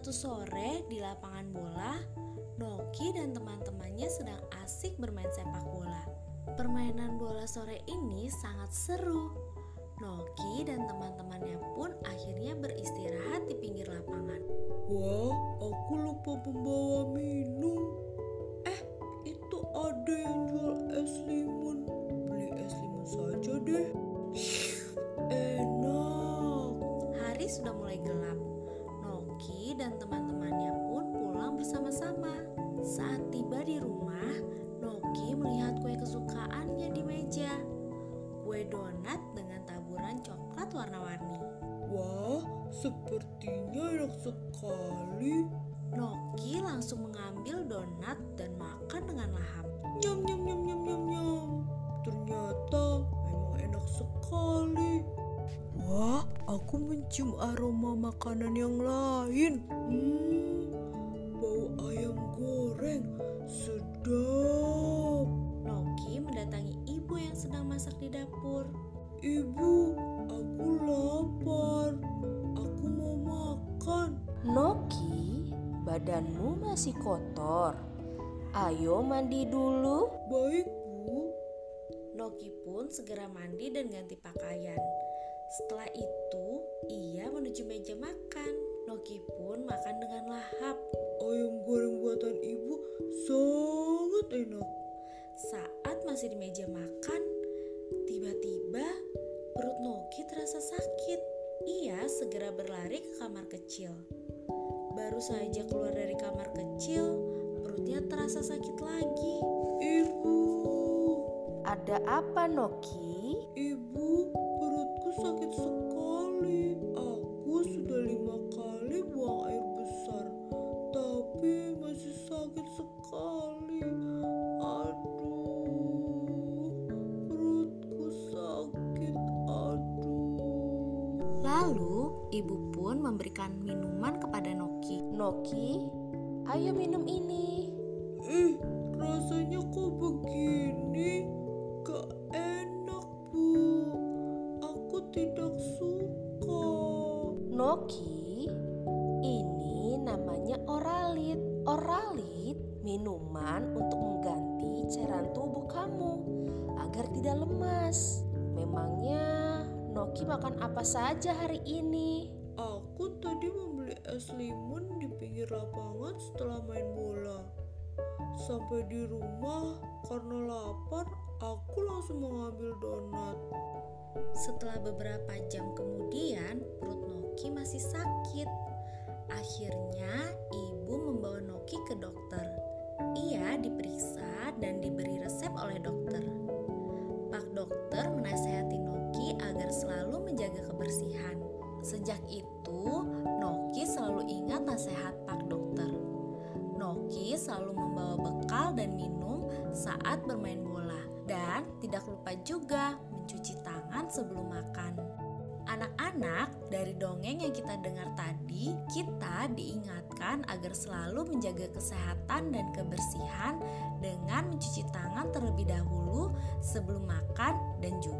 Suatu sore di lapangan bola, Noki dan teman-temannya sedang asik bermain sepak bola. Permainan bola sore ini sangat seru. Noki dan teman-temannya pun akhirnya beristirahat di pinggir lapangan. Wah, aku lupa membawa minum. Pulang bersama-sama. Saat tiba di rumah, Noki melihat kue kesukaannya di meja. Kue donat dengan taburan coklat warna-warni. Wah, sepertinya enak sekali. Noki langsung mengambil donat dan makan dengan lahap. Nyam nyam nyam nyam nyam nyam. Ternyata memang enak sekali. Wah, aku mencium aroma makanan yang lain. Hmm, lapar. Aku mau makan. Noki, badanmu masih kotor. Ayo mandi dulu. Baik, Bu. Noki pun segera mandi dan ganti pakaian. Setelah itu, ia menuju meja makan. Noki pun makan dengan lahap. Ayam goreng buatan ibu sangat enak. Saat masih di meja makan, tiba-tiba perut Noki terasa sakit. Ia segera berlari ke kamar kecil. Baru saja keluar dari kamar kecil, perutnya terasa sakit lagi. Ibu, Ada apa Noki? Ibu pun memberikan minuman kepada Noki. Noki, ayo minum ini. Ih, rasanya kok begini? Gak enak, Bu. Aku tidak suka. Noki, ini namanya oralit. Oralit minuman untuk mengganti cairan tubuh kamu agar tidak lemas. Noki makan apa saja hari ini? Aku tadi membeli es limun di pinggir lapangan setelah main bola. Sampai di rumah, karena lapar, aku langsung mengambil donat. Setelah beberapa jam kemudian, perut Noki masih sakit. Akhirnya, ibu membawa Noki ke dokter. Ia diperiksa dan diberi resep oleh dokter. Pak dokter menasehati Noki selalu menjaga kebersihan. Sejak itu, Noki selalu ingat nasihat Pak dokter. Noki selalu membawa bekal dan minum saat bermain bola dan tidak lupa juga mencuci tangan sebelum makan. Anak-anak, dari dongeng yang kita dengar tadi, kita diingatkan agar selalu menjaga kesehatan dan kebersihan dengan mencuci tangan terlebih dahulu sebelum makan dan juga